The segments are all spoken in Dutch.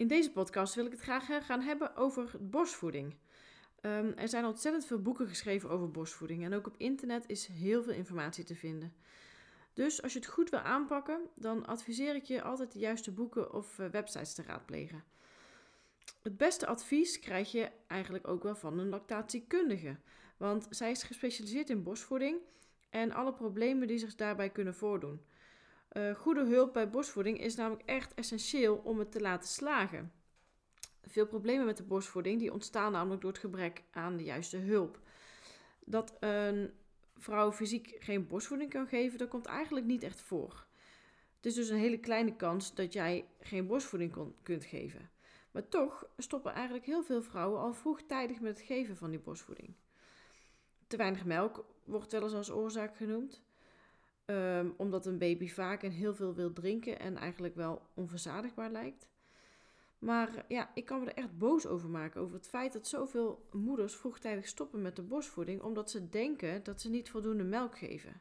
In deze podcast wil ik het graag gaan hebben over borstvoeding. Um, er zijn ontzettend veel boeken geschreven over borstvoeding en ook op internet is heel veel informatie te vinden. Dus als je het goed wil aanpakken, dan adviseer ik je altijd de juiste boeken of uh, websites te raadplegen. Het beste advies krijg je eigenlijk ook wel van een lactatiekundige, want zij is gespecialiseerd in borstvoeding en alle problemen die zich daarbij kunnen voordoen. Uh, goede hulp bij borstvoeding is namelijk echt essentieel om het te laten slagen. Veel problemen met de borstvoeding die ontstaan namelijk door het gebrek aan de juiste hulp. Dat een vrouw fysiek geen borstvoeding kan geven, dat komt eigenlijk niet echt voor. Het is dus een hele kleine kans dat jij geen borstvoeding kunt geven. Maar toch stoppen eigenlijk heel veel vrouwen al vroegtijdig met het geven van die borstvoeding. Te weinig melk wordt wel eens als oorzaak genoemd. Um, omdat een baby vaak en heel veel wil drinken en eigenlijk wel onverzadigbaar lijkt. Maar ja, ik kan me er echt boos over maken. Over het feit dat zoveel moeders vroegtijdig stoppen met de borstvoeding. Omdat ze denken dat ze niet voldoende melk geven.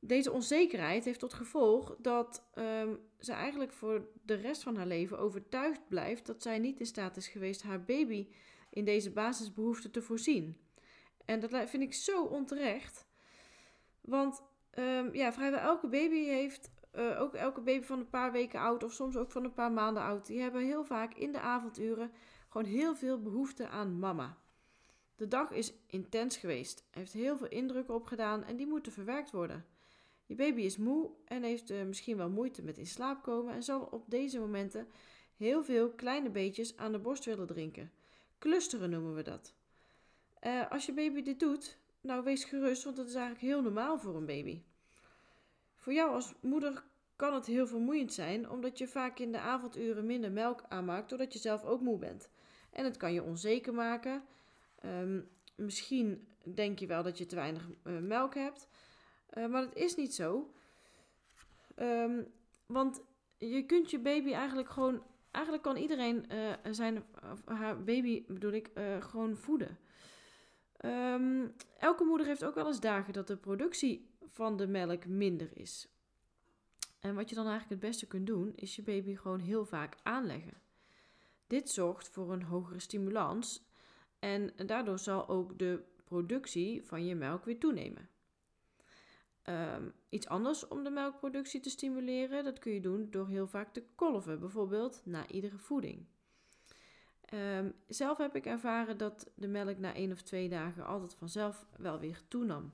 Deze onzekerheid heeft tot gevolg dat um, ze eigenlijk voor de rest van haar leven overtuigd blijft dat zij niet in staat is geweest haar baby in deze basisbehoeften te voorzien. En dat vind ik zo onterecht. Want um, ja, vrijwel elke baby heeft uh, ook elke baby van een paar weken oud of soms ook van een paar maanden oud, die hebben heel vaak in de avonduren gewoon heel veel behoefte aan mama. De dag is intens geweest, heeft heel veel indrukken opgedaan en die moeten verwerkt worden. Je baby is moe en heeft uh, misschien wel moeite met in slaap komen en zal op deze momenten heel veel kleine beetjes aan de borst willen drinken. Clusteren noemen we dat. Uh, als je baby dit doet, nou wees gerust, want dat is eigenlijk heel normaal voor een baby. Voor jou als moeder kan het heel vermoeiend zijn, omdat je vaak in de avonduren minder melk aanmaakt, doordat je zelf ook moe bent. En het kan je onzeker maken. Um, misschien denk je wel dat je te weinig uh, melk hebt, uh, maar dat is niet zo. Um, want je kunt je baby eigenlijk gewoon, eigenlijk kan iedereen uh, zijn, haar baby bedoel ik, gewoon voeden. Um, elke moeder heeft ook wel eens dagen dat de productie van de melk minder is. En wat je dan eigenlijk het beste kunt doen, is je baby gewoon heel vaak aanleggen. Dit zorgt voor een hogere stimulans en daardoor zal ook de productie van je melk weer toenemen. Um, iets anders om de melkproductie te stimuleren, dat kun je doen door heel vaak te kolven, bijvoorbeeld na iedere voeding. Um, zelf heb ik ervaren dat de melk na één of twee dagen altijd vanzelf wel weer toenam.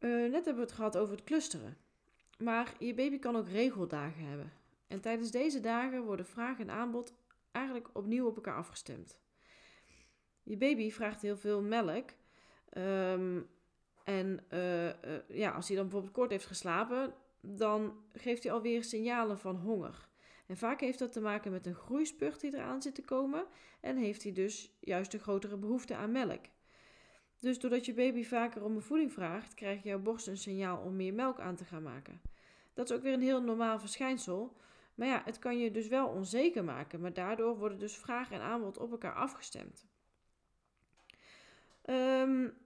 Uh, net hebben we het gehad over het clusteren. Maar je baby kan ook regeldagen hebben. En tijdens deze dagen worden vraag en aanbod eigenlijk opnieuw op elkaar afgestemd. Je baby vraagt heel veel melk. Um, en uh, uh, ja, als hij dan bijvoorbeeld kort heeft geslapen, dan geeft hij alweer signalen van honger. En vaak heeft dat te maken met een groeispurt die eraan zit te komen en heeft hij dus juist een grotere behoefte aan melk. Dus doordat je baby vaker om een voeding vraagt, krijgt jouw borst een signaal om meer melk aan te gaan maken. Dat is ook weer een heel normaal verschijnsel. Maar ja, het kan je dus wel onzeker maken, maar daardoor worden dus vraag en aanbod op elkaar afgestemd. Um,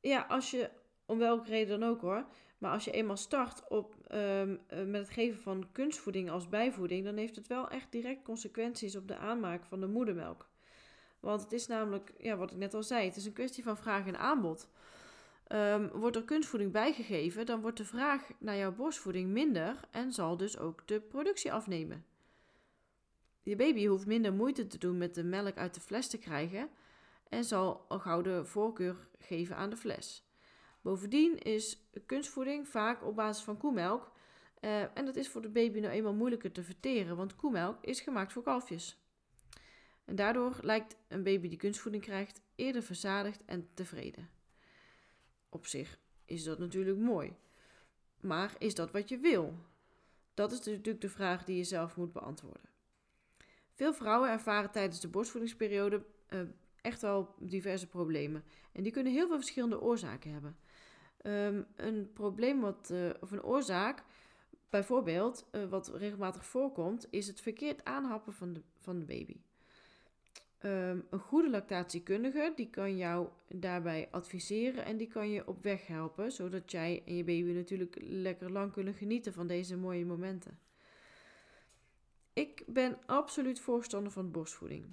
ja, als je, om welke reden dan ook hoor, maar als je eenmaal start op, um, met het geven van kunstvoeding als bijvoeding, dan heeft het wel echt direct consequenties op de aanmaak van de moedermelk. Want het is namelijk, ja, wat ik net al zei, het is een kwestie van vraag en aanbod. Um, wordt er kunstvoeding bijgegeven, dan wordt de vraag naar jouw borstvoeding minder en zal dus ook de productie afnemen. Je baby hoeft minder moeite te doen met de melk uit de fles te krijgen en zal een gouden voorkeur geven aan de fles. Bovendien is kunstvoeding vaak op basis van koemelk uh, en dat is voor de baby nou eenmaal moeilijker te verteren, want koemelk is gemaakt voor kalfjes. En daardoor lijkt een baby die kunstvoeding krijgt eerder verzadigd en tevreden. Op zich is dat natuurlijk mooi. Maar is dat wat je wil? Dat is natuurlijk de vraag die je zelf moet beantwoorden. Veel vrouwen ervaren tijdens de borstvoedingsperiode uh, echt wel diverse problemen. En die kunnen heel veel verschillende oorzaken hebben. Um, een probleem wat, uh, of een oorzaak, bijvoorbeeld, uh, wat regelmatig voorkomt, is het verkeerd aanhappen van de, van de baby. Um, een goede lactatiekundige die kan jou daarbij adviseren en die kan je op weg helpen, zodat jij en je baby natuurlijk lekker lang kunnen genieten van deze mooie momenten. Ik ben absoluut voorstander van borstvoeding.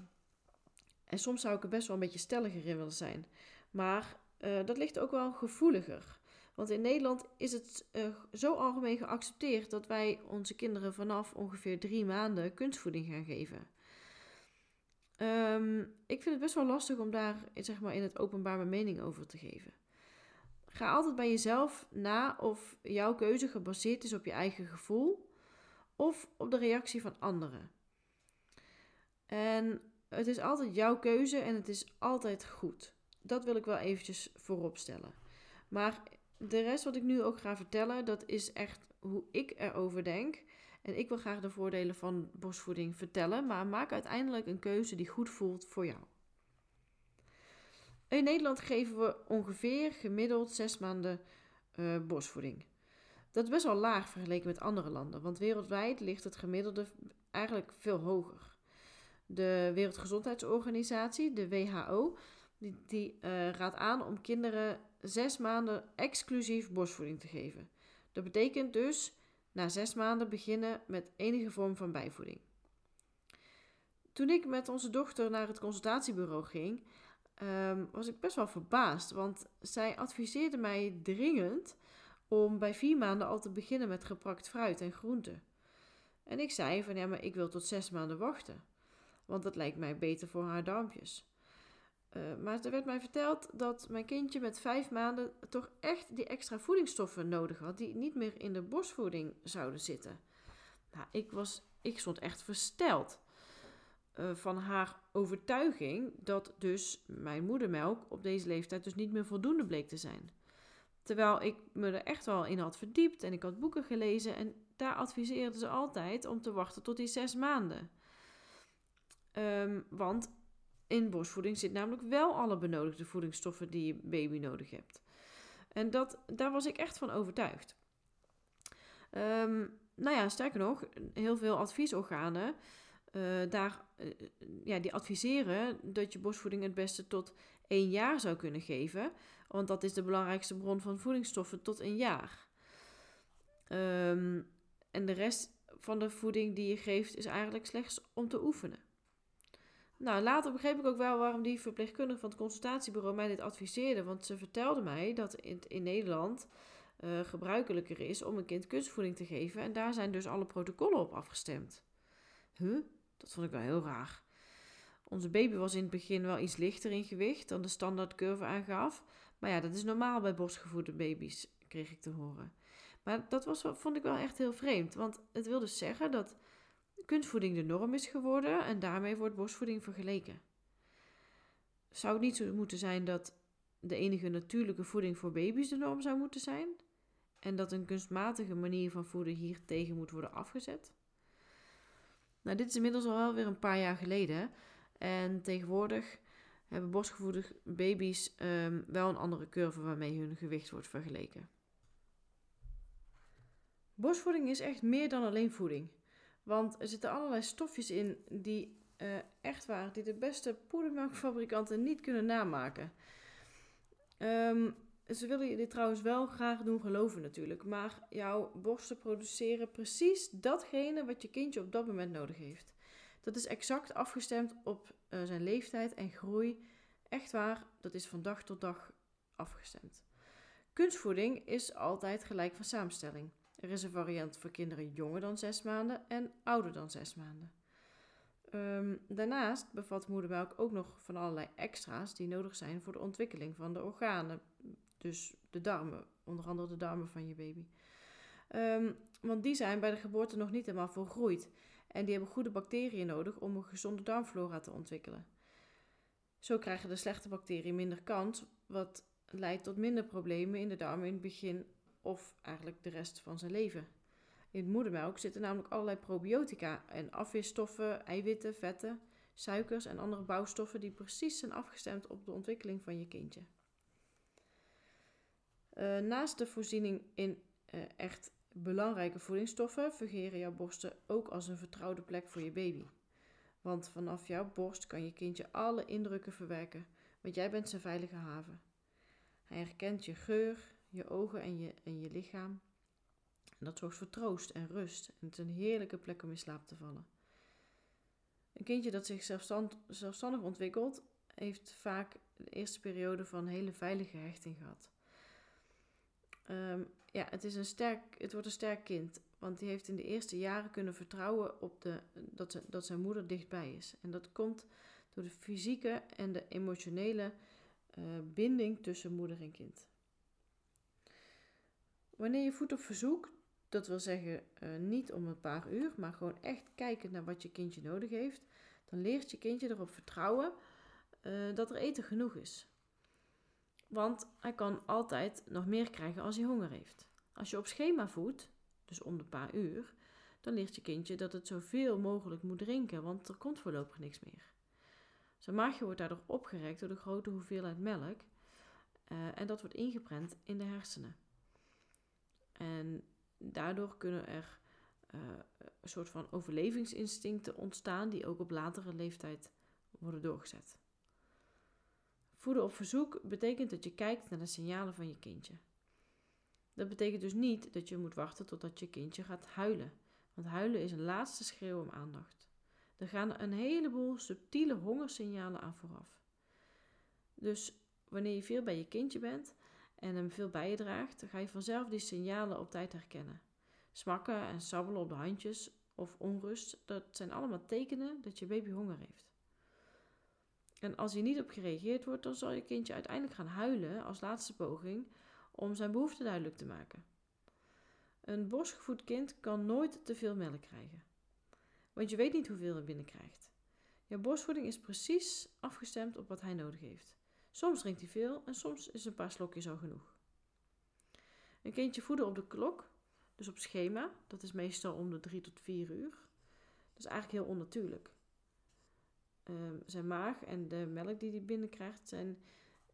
En soms zou ik er best wel een beetje stelliger in willen zijn. Maar uh, dat ligt ook wel gevoeliger. Want in Nederland is het uh, zo algemeen geaccepteerd dat wij onze kinderen vanaf ongeveer drie maanden kunstvoeding gaan geven. Um, ik vind het best wel lastig om daar zeg maar, in het openbaar mijn mening over te geven. Ga altijd bij jezelf na of jouw keuze gebaseerd is op je eigen gevoel of op de reactie van anderen. En het is altijd jouw keuze en het is altijd goed. Dat wil ik wel eventjes voorop stellen. Maar de rest wat ik nu ook ga vertellen, dat is echt hoe ik erover denk. En ik wil graag de voordelen van borstvoeding vertellen, maar maak uiteindelijk een keuze die goed voelt voor jou. In Nederland geven we ongeveer gemiddeld zes maanden uh, borstvoeding. Dat is best wel laag vergeleken met andere landen, want wereldwijd ligt het gemiddelde eigenlijk veel hoger. De Wereldgezondheidsorganisatie, de WHO, die, die uh, raadt aan om kinderen zes maanden exclusief borstvoeding te geven. Dat betekent dus na zes maanden beginnen met enige vorm van bijvoeding. Toen ik met onze dochter naar het consultatiebureau ging, um, was ik best wel verbaasd, want zij adviseerde mij dringend om bij vier maanden al te beginnen met geprakt fruit en groenten. En ik zei van ja, maar ik wil tot zes maanden wachten, want dat lijkt mij beter voor haar darmpjes. Uh, maar er werd mij verteld dat mijn kindje met vijf maanden toch echt die extra voedingsstoffen nodig had, die niet meer in de borstvoeding zouden zitten. Nou, ik, was, ik stond echt versteld uh, van haar overtuiging dat dus mijn moedermelk op deze leeftijd dus niet meer voldoende bleek te zijn. Terwijl ik me er echt wel in had verdiept en ik had boeken gelezen en daar adviseerden ze altijd om te wachten tot die zes maanden. Um, want in borstvoeding zit namelijk wel alle benodigde voedingsstoffen die je baby nodig hebt. En dat, daar was ik echt van overtuigd. Um, nou ja, sterker nog, heel veel adviesorganen uh, daar, uh, ja, die adviseren dat je borstvoeding het beste tot één jaar zou kunnen geven. Want dat is de belangrijkste bron van voedingsstoffen tot een jaar. Um, en de rest van de voeding die je geeft is eigenlijk slechts om te oefenen. Nou, later begreep ik ook wel waarom die verpleegkundige van het consultatiebureau mij dit adviseerde. Want ze vertelde mij dat in, in Nederland uh, gebruikelijker is om een kind kunstvoeding te geven. En daar zijn dus alle protocollen op afgestemd. Huh? Dat vond ik wel heel raar. Onze baby was in het begin wel iets lichter in gewicht dan de standaardcurve aangaf. Maar ja, dat is normaal bij borstgevoede baby's, kreeg ik te horen. Maar dat was, vond ik wel echt heel vreemd. Want het wil dus zeggen dat kunstvoeding de norm is geworden en daarmee wordt borstvoeding vergeleken. Zou het niet zo moeten zijn dat de enige natuurlijke voeding voor baby's de norm zou moeten zijn? En dat een kunstmatige manier van voeden hier tegen moet worden afgezet? Nou, dit is inmiddels al wel weer een paar jaar geleden. En tegenwoordig hebben borstgevoede baby's um, wel een andere curve waarmee hun gewicht wordt vergeleken. Borstvoeding is echt meer dan alleen voeding. Want er zitten allerlei stofjes in die uh, echt waar, die de beste poedermelkfabrikanten niet kunnen namaken. Um, ze willen je dit trouwens wel graag doen geloven natuurlijk. Maar jouw borsten produceren precies datgene wat je kindje op dat moment nodig heeft. Dat is exact afgestemd op uh, zijn leeftijd en groei. Echt waar, dat is van dag tot dag afgestemd. Kunstvoeding is altijd gelijk van samenstelling. Er is een variant voor kinderen jonger dan 6 maanden en ouder dan 6 maanden. Um, daarnaast bevat moedermelk ook nog van allerlei extra's die nodig zijn voor de ontwikkeling van de organen, dus de darmen, onder andere de darmen van je baby. Um, want die zijn bij de geboorte nog niet helemaal volgroeid en die hebben goede bacteriën nodig om een gezonde darmflora te ontwikkelen. Zo krijgen de slechte bacteriën minder kans, wat leidt tot minder problemen in de darmen in het begin of eigenlijk de rest van zijn leven. In moedermelk zitten namelijk allerlei probiotica en afweerstoffen, eiwitten, vetten, suikers en andere bouwstoffen die precies zijn afgestemd op de ontwikkeling van je kindje. Uh, naast de voorziening in uh, echt belangrijke voedingsstoffen fungeren jouw borsten ook als een vertrouwde plek voor je baby. Want vanaf jouw borst kan je kindje alle indrukken verwerken, want jij bent zijn veilige haven. Hij herkent je geur, je ogen en je, en je lichaam. Dat zorgt voor troost en rust. En het is een heerlijke plek om in slaap te vallen. Een kindje dat zich zelfstandig ontwikkelt, heeft vaak de eerste periode van hele veilige hechting gehad. Um, ja, het, is een sterk, het wordt een sterk kind. Want die heeft in de eerste jaren kunnen vertrouwen op de, dat, dat zijn moeder dichtbij is. En dat komt door de fysieke en de emotionele uh, binding tussen moeder en kind. Wanneer je voedt op verzoek, dat wil zeggen uh, niet om een paar uur, maar gewoon echt kijken naar wat je kindje nodig heeft, dan leert je kindje erop vertrouwen uh, dat er eten genoeg is. Want hij kan altijd nog meer krijgen als hij honger heeft. Als je op schema voedt, dus om de paar uur, dan leert je kindje dat het zoveel mogelijk moet drinken, want er komt voorlopig niks meer. Zijn maagje wordt daardoor opgerekt door de grote hoeveelheid melk uh, en dat wordt ingeprent in de hersenen. En daardoor kunnen er uh, een soort van overlevingsinstincten ontstaan die ook op latere leeftijd worden doorgezet. Voeden op verzoek betekent dat je kijkt naar de signalen van je kindje. Dat betekent dus niet dat je moet wachten totdat je kindje gaat huilen, want huilen is een laatste schreeuw om aandacht. Er gaan een heleboel subtiele hongersignalen aan vooraf. Dus wanneer je veel bij je kindje bent en hem veel bij je draagt, dan ga je vanzelf die signalen op tijd herkennen. Smakken en sabbelen op de handjes of onrust, dat zijn allemaal tekenen dat je baby honger heeft. En als hier niet op gereageerd wordt, dan zal je kindje uiteindelijk gaan huilen als laatste poging om zijn behoefte duidelijk te maken. Een borstgevoed kind kan nooit te veel melk krijgen, want je weet niet hoeveel hij binnenkrijgt. Jouw borstvoeding is precies afgestemd op wat hij nodig heeft. Soms drinkt hij veel en soms is een paar slokjes al genoeg. Een kindje voeden op de klok, dus op schema, dat is meestal om de 3 tot 4 uur. Dat is eigenlijk heel onnatuurlijk. Ehm, zijn maag en de melk die hij binnenkrijgt zijn,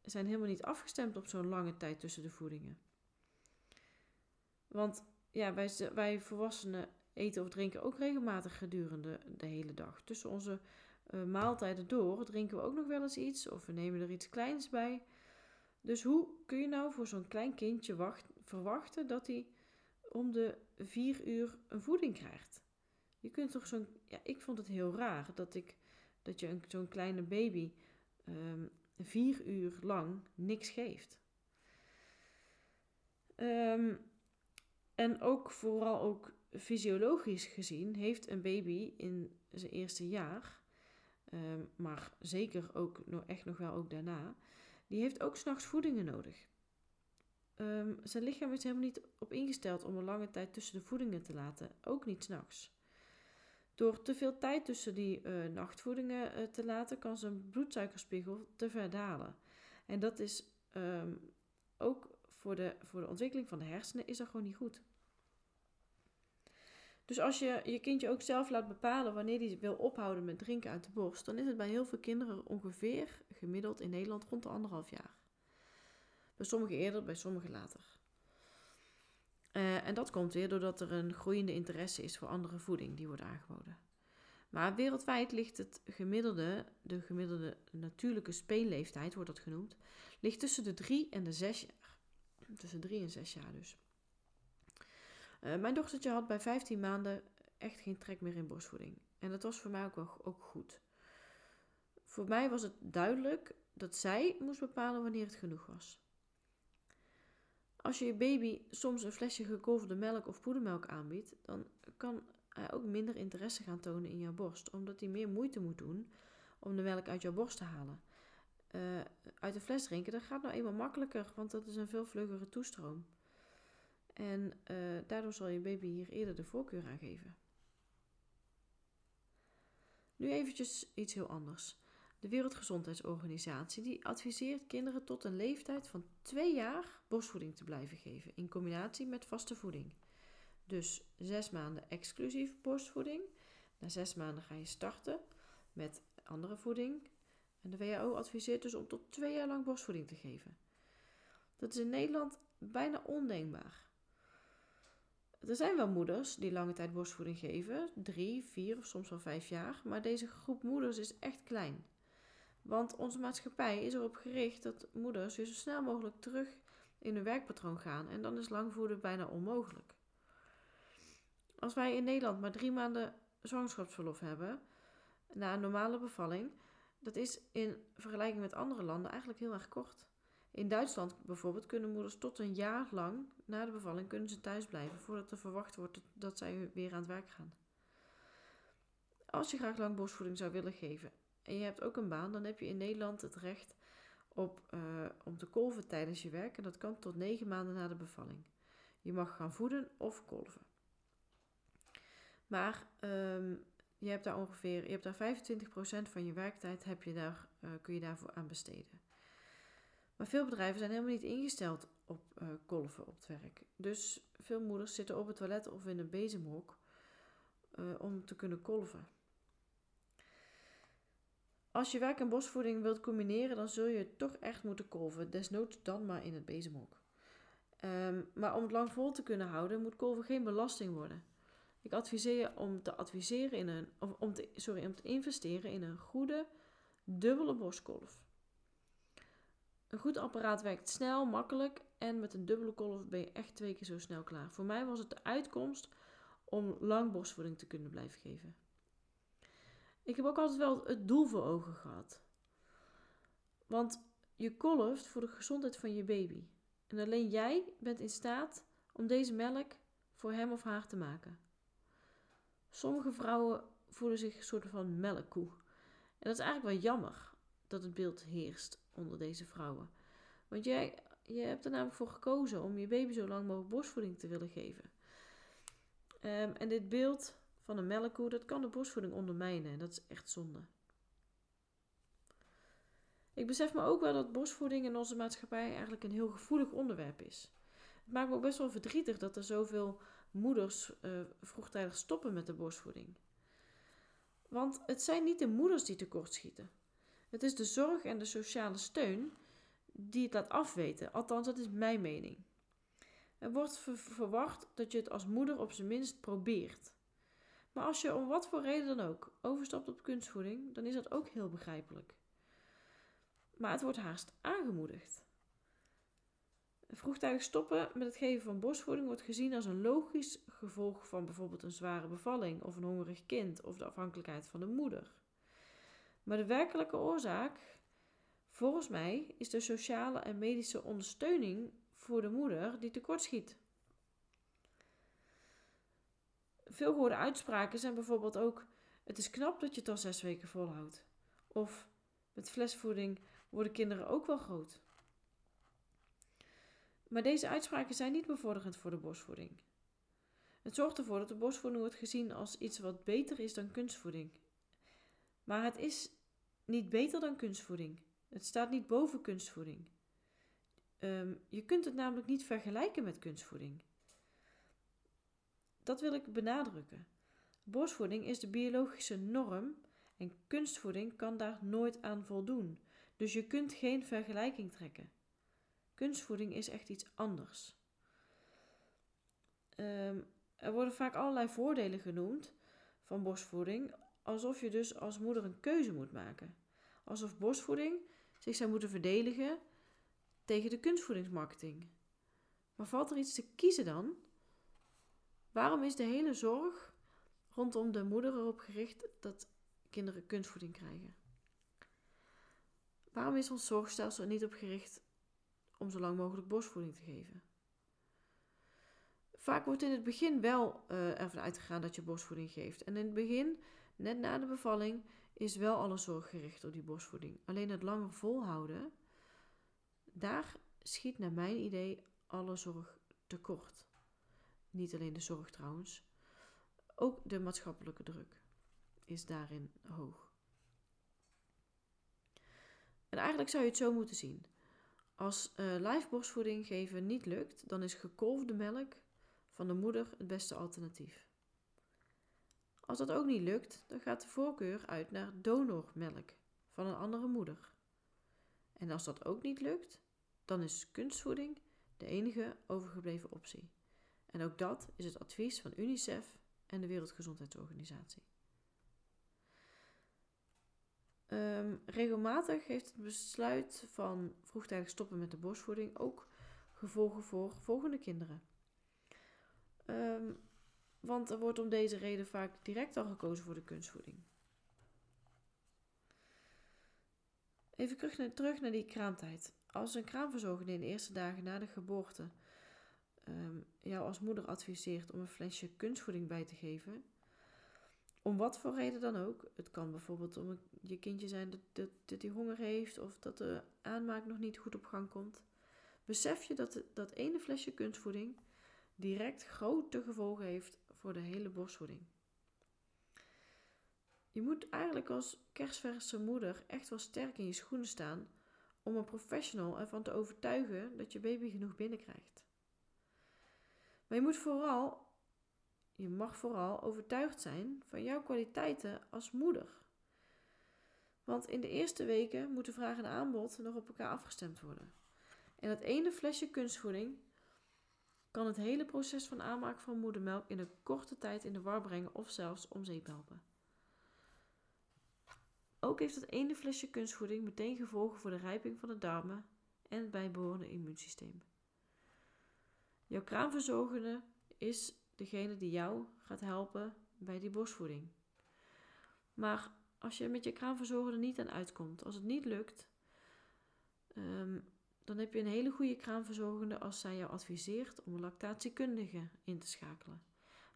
zijn helemaal niet afgestemd op zo'n lange tijd tussen de voedingen. Want ja, wij, wij volwassenen eten of drinken ook regelmatig gedurende de hele dag. Tussen onze uh, maaltijden door drinken we ook nog wel eens iets of we nemen er iets kleins bij. Dus hoe kun je nou voor zo'n klein kindje wacht, verwachten dat hij om de vier uur een voeding krijgt? Je kunt toch zo'n. Ja, ik vond het heel raar dat ik dat je zo'n kleine baby um, vier uur lang niks geeft. Um, en ook vooral ook fysiologisch gezien heeft een baby in zijn eerste jaar, um, maar zeker ook nog, echt nog wel ook daarna, die heeft ook s'nachts voedingen nodig. Um, zijn lichaam is helemaal niet op ingesteld om een lange tijd tussen de voedingen te laten, ook niet s'nachts. Door te veel tijd tussen die uh, nachtvoedingen uh, te laten, kan zijn bloedsuikerspiegel te ver dalen. En dat is um, ook voor de, voor de ontwikkeling van de hersenen is dat gewoon niet goed. Dus als je je kindje ook zelf laat bepalen wanneer hij wil ophouden met drinken uit de borst, dan is het bij heel veel kinderen ongeveer gemiddeld in Nederland rond de anderhalf jaar. Bij sommigen eerder, bij sommigen later. Uh, en dat komt weer doordat er een groeiende interesse is voor andere voeding die wordt aangeboden. Maar wereldwijd ligt het gemiddelde, de gemiddelde natuurlijke speelleeftijd, wordt dat genoemd, ligt tussen de 3 en de 6 jaar. Tussen 3 en 6 jaar dus. Uh, mijn dochtertje had bij 15 maanden echt geen trek meer in borstvoeding. En dat was voor mij ook, wel, ook goed. Voor mij was het duidelijk dat zij moest bepalen wanneer het genoeg was. Als je je baby soms een flesje gekolfde melk of poedermelk aanbiedt, dan kan hij ook minder interesse gaan tonen in jouw borst, omdat hij meer moeite moet doen om de melk uit jouw borst te halen. Uh, uit de fles drinken, dat gaat nou eenmaal makkelijker, want dat is een veel vlugere toestroom. En uh, daardoor zal je baby hier eerder de voorkeur aan geven. Nu eventjes iets heel anders. De Wereldgezondheidsorganisatie die adviseert kinderen tot een leeftijd van 2 jaar borstvoeding te blijven geven in combinatie met vaste voeding. Dus 6 maanden exclusief borstvoeding. Na 6 maanden ga je starten met andere voeding. En de WHO adviseert dus om tot 2 jaar lang borstvoeding te geven. Dat is in Nederland bijna ondenkbaar. Er zijn wel moeders die lange tijd borstvoeding geven, drie, vier of soms wel vijf jaar, maar deze groep moeders is echt klein. Want onze maatschappij is erop gericht dat moeders weer zo snel mogelijk terug in hun werkpatroon gaan en dan is langvoeden bijna onmogelijk. Als wij in Nederland maar drie maanden zwangerschapsverlof hebben na een normale bevalling, dat is in vergelijking met andere landen eigenlijk heel erg kort. In Duitsland bijvoorbeeld kunnen moeders tot een jaar lang na de bevalling kunnen ze thuis blijven voordat er verwacht wordt dat zij weer aan het werk gaan. Als je graag lang borstvoeding zou willen geven en je hebt ook een baan, dan heb je in Nederland het recht op, uh, om te kolven tijdens je werk en dat kan tot negen maanden na de bevalling. Je mag gaan voeden of kolven. Maar um, je hebt daar ongeveer, je hebt daar 25% van je werktijd heb je daar, uh, kun je daarvoor aan besteden. Maar veel bedrijven zijn helemaal niet ingesteld op uh, kolven op het werk. Dus veel moeders zitten op het toilet of in een bezemhok uh, om te kunnen kolven. Als je werk en bosvoeding wilt combineren, dan zul je toch echt moeten kolven. Desnoods dan maar in het bezemhok. Um, maar om het lang vol te kunnen houden, moet kolven geen belasting worden. Ik adviseer je om te adviseren in een, of om te, sorry, om te investeren in een goede dubbele borstkolf. Een goed apparaat werkt snel, makkelijk en met een dubbele kolf ben je echt twee keer zo snel klaar. Voor mij was het de uitkomst om lang borstvoeding te kunnen blijven geven. Ik heb ook altijd wel het doel voor ogen gehad. Want je kolft voor de gezondheid van je baby. En alleen jij bent in staat om deze melk voor hem of haar te maken. Sommige vrouwen voelen zich een soort van melkkoe. En dat is eigenlijk wel jammer dat het beeld heerst onder deze vrouwen. Want jij je hebt er namelijk voor gekozen om je baby zo lang mogelijk borstvoeding te willen geven. Um, en dit beeld van een melkkoe, dat kan de borstvoeding ondermijnen. En dat is echt zonde. Ik besef me ook wel dat borstvoeding in onze maatschappij eigenlijk een heel gevoelig onderwerp is. Het maakt me ook best wel verdrietig dat er zoveel moeders uh, vroegtijdig stoppen met de borstvoeding. Want het zijn niet de moeders die tekortschieten. Het is de zorg en de sociale steun die het laat afweten. Althans, dat is mijn mening. Er wordt verwacht dat je het als moeder op zijn minst probeert. Maar als je om wat voor reden dan ook overstapt op kunstvoeding, dan is dat ook heel begrijpelijk. Maar het wordt haast aangemoedigd. Vroegtijdig stoppen met het geven van borstvoeding wordt gezien als een logisch gevolg van bijvoorbeeld een zware bevalling of een hongerig kind of de afhankelijkheid van de moeder. Maar de werkelijke oorzaak, volgens mij, is de sociale en medische ondersteuning voor de moeder die tekortschiet. Veel gehoorde uitspraken zijn bijvoorbeeld ook: Het is knap dat je het al zes weken volhoudt. Of met flesvoeding worden kinderen ook wel groot. Maar deze uitspraken zijn niet bevorderend voor de borstvoeding. Het zorgt ervoor dat de borstvoeding wordt gezien als iets wat beter is dan kunstvoeding. Maar het is niet beter dan kunstvoeding. Het staat niet boven kunstvoeding. Um, je kunt het namelijk niet vergelijken met kunstvoeding. Dat wil ik benadrukken. Borstvoeding is de biologische norm en kunstvoeding kan daar nooit aan voldoen. Dus je kunt geen vergelijking trekken. Kunstvoeding is echt iets anders. Um, er worden vaak allerlei voordelen genoemd van borstvoeding, alsof je dus als moeder een keuze moet maken. Alsof borstvoeding zich zou moeten verdedigen tegen de kunstvoedingsmarketing. Maar valt er iets te kiezen dan? Waarom is de hele zorg rondom de moeder erop gericht dat kinderen kunstvoeding krijgen. Waarom is ons zorgstelsel er niet op gericht om zo lang mogelijk borstvoeding te geven? Vaak wordt in het begin wel uh, ervan uitgegaan dat je borstvoeding geeft. En in het begin, net na de bevalling, is wel alle zorg gericht op die borstvoeding. Alleen het langer volhouden, daar schiet naar mijn idee alle zorg tekort. Niet alleen de zorg trouwens, ook de maatschappelijke druk is daarin hoog. En eigenlijk zou je het zo moeten zien. Als uh, live borstvoeding geven niet lukt, dan is gekolfde melk van de moeder het beste alternatief. Als dat ook niet lukt, dan gaat de voorkeur uit naar donormelk van een andere moeder. En als dat ook niet lukt, dan is kunstvoeding de enige overgebleven optie. En ook dat is het advies van UNICEF en de Wereldgezondheidsorganisatie. Um, regelmatig heeft het besluit van vroegtijdig stoppen met de borstvoeding ook gevolgen voor volgende kinderen. Um, want er wordt om deze reden vaak direct al gekozen voor de kunstvoeding. Even terug naar, die kraamtijd. Als een kraamverzorgende in de eerste dagen na de geboorte um, jou als moeder adviseert om een flesje kunstvoeding bij te geven, om wat voor reden dan ook. Het kan bijvoorbeeld om je kindje zijn dat, dat, dat hij honger heeft of dat de aanmaak nog niet goed op gang komt. Besef je dat dat ene flesje kunstvoeding direct grote gevolgen heeft voor de hele borstvoeding. Je moet eigenlijk als kerstverse moeder echt wel sterk in je schoenen staan om een professional ervan te overtuigen dat je baby genoeg binnenkrijgt. Maar je moet vooral, je mag vooral overtuigd zijn van jouw kwaliteiten als moeder. Want in de eerste weken moet de vraag en aanbod nog op elkaar afgestemd worden. En dat ene flesje kunstvoeding kan het hele proces van aanmaak van moedermelk in een korte tijd in de war brengen of zelfs om zeep helpen. Ook heeft het ene flesje kunstvoeding meteen gevolgen voor de rijping van de darmen en het bijbehorende immuunsysteem. Jouw kraamverzorgende is degene die jou gaat helpen bij die borstvoeding. Maar als je met je kraamverzorgende niet aan uitkomt, als het niet lukt, um, dan heb je een hele goede kraamverzorgende als zij jou adviseert om een lactatiekundige in te schakelen.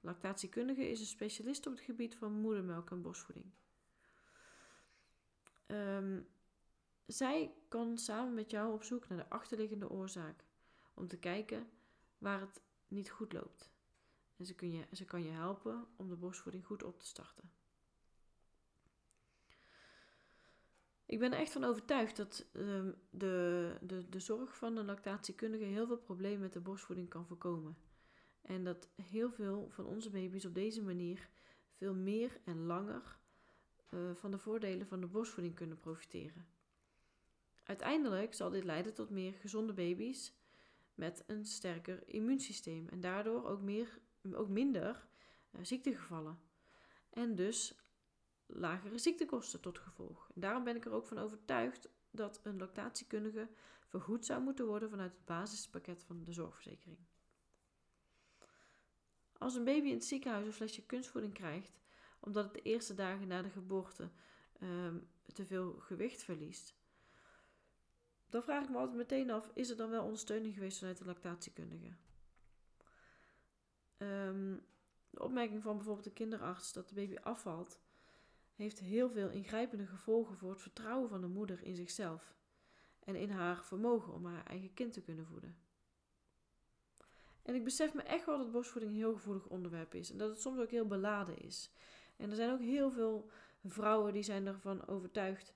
lactatiekundige is een specialist op het gebied van moedermelk en borstvoeding. Um, zij kan samen met jou op zoek naar de achterliggende oorzaak om te kijken waar het niet goed loopt. En ze, kun je, ze kan je helpen om de borstvoeding goed op te starten. Ik ben echt van overtuigd dat um, de, de, de zorg van een lactatiekundige heel veel problemen met de borstvoeding kan voorkomen. En dat heel veel van onze baby's op deze manier veel meer en langer uh, van de voordelen van de borstvoeding kunnen profiteren. Uiteindelijk zal dit leiden tot meer gezonde baby's met een sterker immuunsysteem en daardoor ook, meer, ook minder uh, ziektegevallen. En dus lagere ziektekosten tot gevolg. Daarom ben ik er ook van overtuigd dat een lactatiekundige vergoed zou moeten worden vanuit het basispakket van de zorgverzekering. Als een baby in het ziekenhuis een flesje kunstvoeding krijgt, omdat het de eerste dagen na de geboorte um, te veel gewicht verliest, dan vraag ik me altijd meteen af: is er dan wel ondersteuning geweest vanuit de lactatiekundige? Um, de opmerking van bijvoorbeeld de kinderarts dat de baby afvalt, heeft heel veel ingrijpende gevolgen voor het vertrouwen van de moeder in zichzelf en in haar vermogen om haar eigen kind te kunnen voeden. En ik besef me echt wel dat borstvoeding een heel gevoelig onderwerp is en dat het soms ook heel beladen is. En er zijn ook heel veel vrouwen die zijn ervan overtuigd,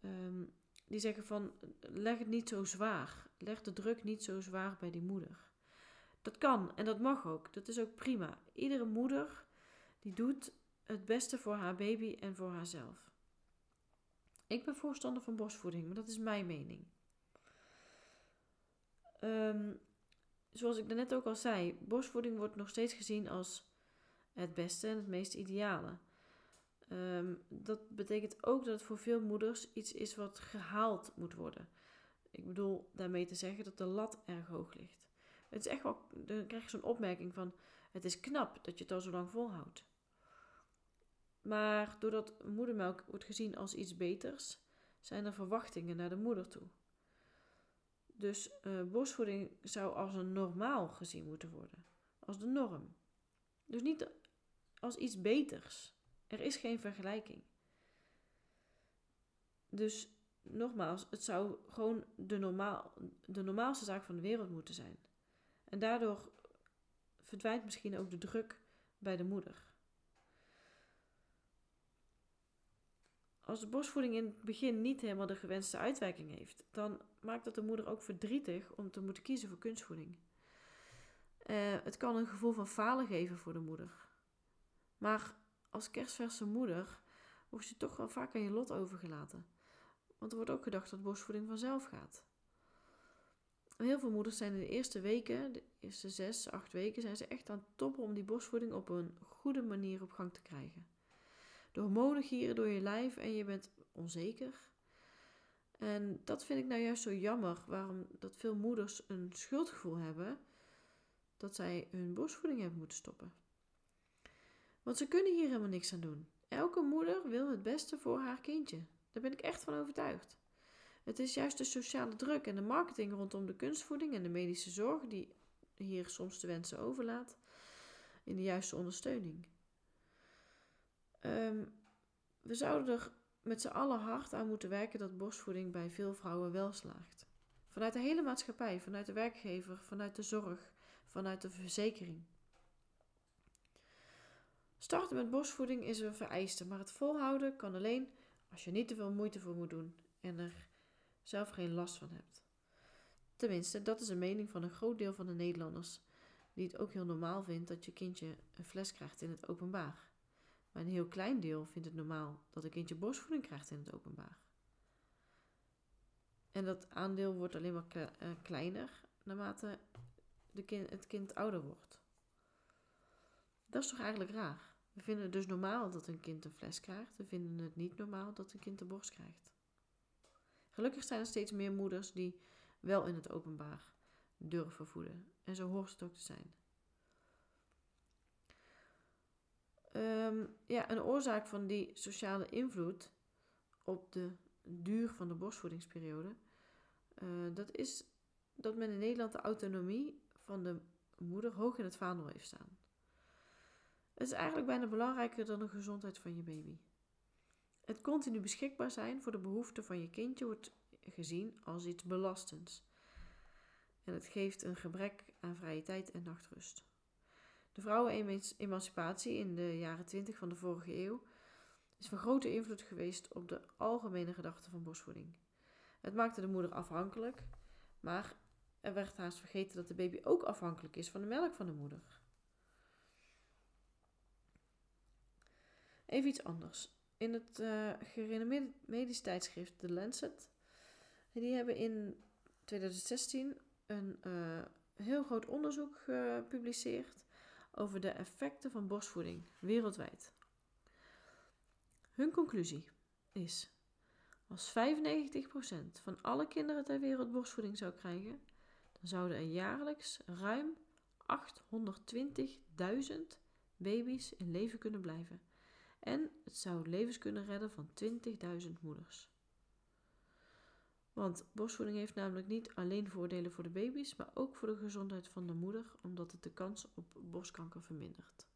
um, die zeggen van leg het niet zo zwaar, leg de druk niet zo zwaar bij die moeder. Dat kan en dat mag ook, dat is ook prima. Iedere moeder die doet het beste voor haar baby en voor haarzelf. Ik ben voorstander van borstvoeding, maar dat is mijn mening. Um, zoals ik net ook al zei, borstvoeding wordt nog steeds gezien als het beste en het meest ideale. Um, dat betekent ook dat het voor veel moeders iets is wat gehaald moet worden. Ik bedoel daarmee te zeggen dat de lat erg hoog ligt. Het is echt wel, dan krijg je zo'n opmerking van: het is knap dat je het al zo lang volhoudt. Maar doordat moedermelk wordt gezien als iets beters, zijn er verwachtingen naar de moeder toe. Dus uh, borstvoeding zou als een normaal gezien moeten worden, als de norm. Dus niet als iets beters. Er is geen vergelijking. Dus nogmaals, het zou gewoon de, normaal, de normaalste zaak van de wereld moeten zijn. En daardoor verdwijnt misschien ook de druk bij de moeder. Als de borstvoeding in het begin niet helemaal de gewenste uitwerking heeft, dan maakt dat de moeder ook verdrietig om te moeten kiezen voor kunstvoeding. Uh, het kan een gevoel van falen geven voor de moeder. Maar als kerstverse moeder wordt je toch wel vaak aan je lot overgelaten. Want er wordt ook gedacht dat borstvoeding vanzelf gaat. Heel veel moeders zijn in de eerste weken, de eerste zes, acht weken, zijn ze echt aan het toppen om die borstvoeding op een goede manier op gang te krijgen. De hormonen gieren door je lijf en je bent onzeker. En dat vind ik nou juist zo jammer, waarom dat veel moeders een schuldgevoel hebben dat zij hun borstvoeding hebben moeten stoppen. Want ze kunnen hier helemaal niks aan doen. Elke moeder wil het beste voor haar kindje. Daar ben ik echt van overtuigd. Het is juist de sociale druk en de marketing rondom de kunstvoeding en de medische zorg die hier soms de wensen overlaat in de juiste ondersteuning. Um, we zouden er met z'n allen hard aan moeten werken dat borstvoeding bij veel vrouwen wel slaagt. Vanuit de hele maatschappij, vanuit de werkgever, vanuit de zorg, vanuit de verzekering. Starten met borstvoeding is een vereiste, maar het volhouden kan alleen als je niet te veel moeite voor moet doen en er zelf geen last van hebt. Tenminste, dat is een mening van een groot deel van de Nederlanders, die het ook heel normaal vindt dat je kindje een fles krijgt in het openbaar. Maar een heel klein deel vindt het normaal dat een kindje borstvoeding krijgt in het openbaar. En dat aandeel wordt alleen maar eh, kleiner naarmate de kind, het kind ouder wordt. Dat is toch eigenlijk raar? We vinden het dus normaal dat een kind een fles krijgt. We vinden het niet normaal dat een kind de borst krijgt. Gelukkig zijn er steeds meer moeders die wel in het openbaar durven voeden. En zo hoort het ook te zijn. Um, ja, een oorzaak van die sociale invloed op de duur van de borstvoedingsperiode, uh, dat is dat men in Nederland de autonomie van de moeder hoog in het vaandel heeft staan. Het is eigenlijk bijna belangrijker dan de gezondheid van je baby. Het continu beschikbaar zijn voor de behoeften van je kindje wordt gezien als iets belastends. En het geeft een gebrek aan vrije tijd en nachtrust. De vrouwenemancipatie in de jaren 20 van de vorige eeuw is van grote invloed geweest op de algemene gedachte van borstvoeding. Het maakte de moeder afhankelijk, maar er werd haast vergeten dat de baby ook afhankelijk is van de melk van de moeder. Even iets anders. In het uh, gerenommeerde medisch tijdschrift The Lancet, die hebben in 2016 een uh, heel groot onderzoek gepubliceerd over de effecten van borstvoeding wereldwijd. Hun conclusie is: als 95% van alle kinderen ter wereld borstvoeding zou krijgen, dan zouden er jaarlijks ruim 820.000 baby's in leven kunnen blijven. En het zou levens kunnen redden van 20.000 moeders. Want borstvoeding heeft namelijk niet alleen voordelen voor de baby's, maar ook voor de gezondheid van de moeder, omdat het de kans op borstkanker vermindert.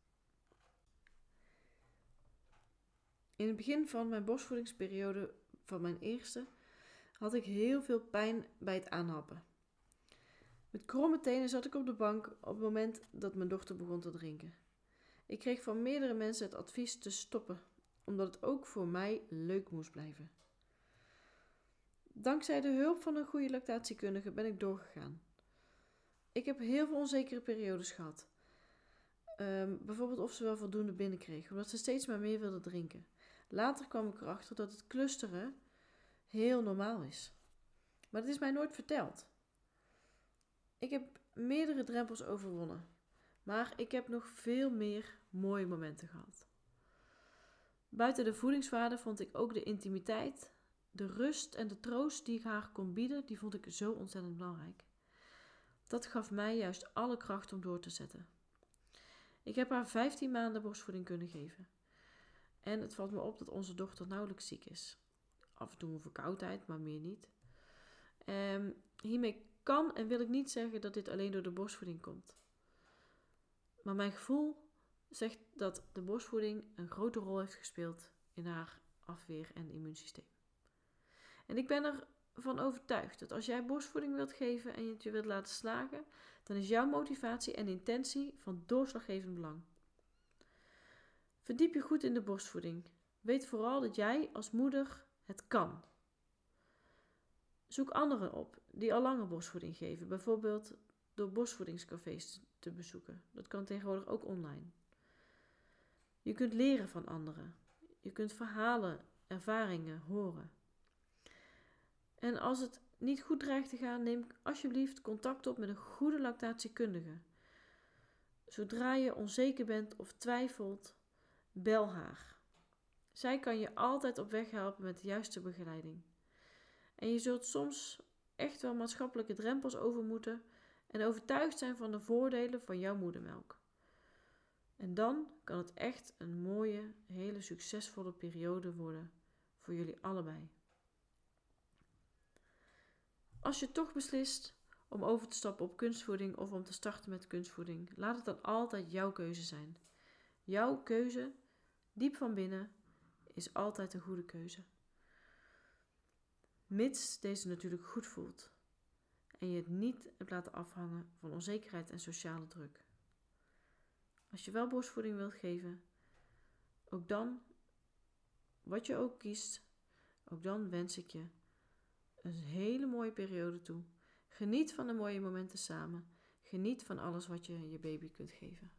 In het begin van mijn borstvoedingsperiode van mijn eerste had ik heel veel pijn bij het aanhappen. Met kromme tenen zat ik op de bank op het moment dat mijn dochter begon te drinken. Ik kreeg van meerdere mensen het advies te stoppen, omdat het ook voor mij leuk moest blijven. Dankzij de hulp van een goede lactatiekundige ben ik doorgegaan. Ik heb heel veel onzekere periodes gehad. Ehm, bijvoorbeeld of ze wel voldoende binnenkreeg, omdat ze steeds maar meer wilde drinken. Later kwam ik erachter dat het clusteren heel normaal is. Maar dat is mij nooit verteld. Ik heb meerdere drempels overwonnen, maar ik heb nog veel meer mooie momenten gehad. Buiten de voedingswaarde vond ik ook de intimiteit, de rust en de troost die ik haar kon bieden, die vond ik zo ontzettend belangrijk. Dat gaf mij juist alle kracht om door te zetten. Ik heb haar 15 maanden borstvoeding kunnen geven. En het valt me op dat onze dochter nauwelijks ziek is. Af en toe verkoudheid, maar meer niet. Um, hiermee kan en wil ik niet zeggen dat dit alleen door de borstvoeding komt. Maar mijn gevoel zegt dat de borstvoeding een grote rol heeft gespeeld in haar afweer- en immuunsysteem. En ik ben ervan overtuigd dat als jij borstvoeding wilt geven en je het je wilt laten slagen, dan is jouw motivatie en intentie van doorslaggevend belang. Verdiep je goed in de borstvoeding. Weet vooral dat jij als moeder het kan. Zoek anderen op die al langer borstvoeding geven, bijvoorbeeld door borstvoedingscafés te bezoeken. Dat kan tegenwoordig ook online. Je kunt leren van anderen. Je kunt verhalen, ervaringen horen. En als het niet goed dreigt te gaan, neem alsjeblieft contact op met een goede lactatiekundige. Zodra je onzeker bent of twijfelt, bel haar. Zij kan je altijd op weg helpen met de juiste begeleiding. En je zult soms echt wel maatschappelijke drempels over moeten en overtuigd zijn van de voordelen van jouw moedermelk. En dan kan het echt een mooie, hele succesvolle periode worden voor jullie allebei. Als je toch beslist om over te stappen op kunstvoeding of om te starten met kunstvoeding, laat het dan altijd jouw keuze zijn. Jouw keuze, diep van binnen, is altijd een goede keuze. Mits deze natuurlijk goed voelt en je het niet hebt laten afhangen van onzekerheid en sociale druk. Als je wel borstvoeding wilt geven, ook dan, wat je ook kiest, ook dan wens ik je een hele mooie periode toe. Geniet van de mooie momenten samen. Geniet van alles wat je je baby kunt geven.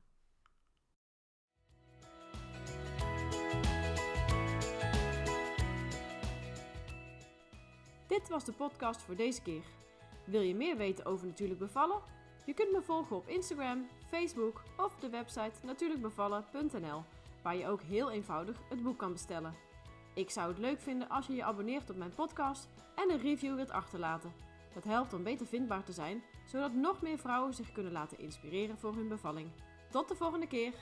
Dit was de podcast voor deze keer. Wil je meer weten over natuurlijk bevallen? Je kunt me volgen op Instagram, Facebook of de website natuurlijkbevallen.nl, waar je ook heel eenvoudig het boek kan bestellen. Ik zou het leuk vinden als je je abonneert op mijn podcast en een review wilt achterlaten. Dat helpt om beter vindbaar te zijn, zodat nog meer vrouwen zich kunnen laten inspireren voor hun bevalling. Tot de volgende keer!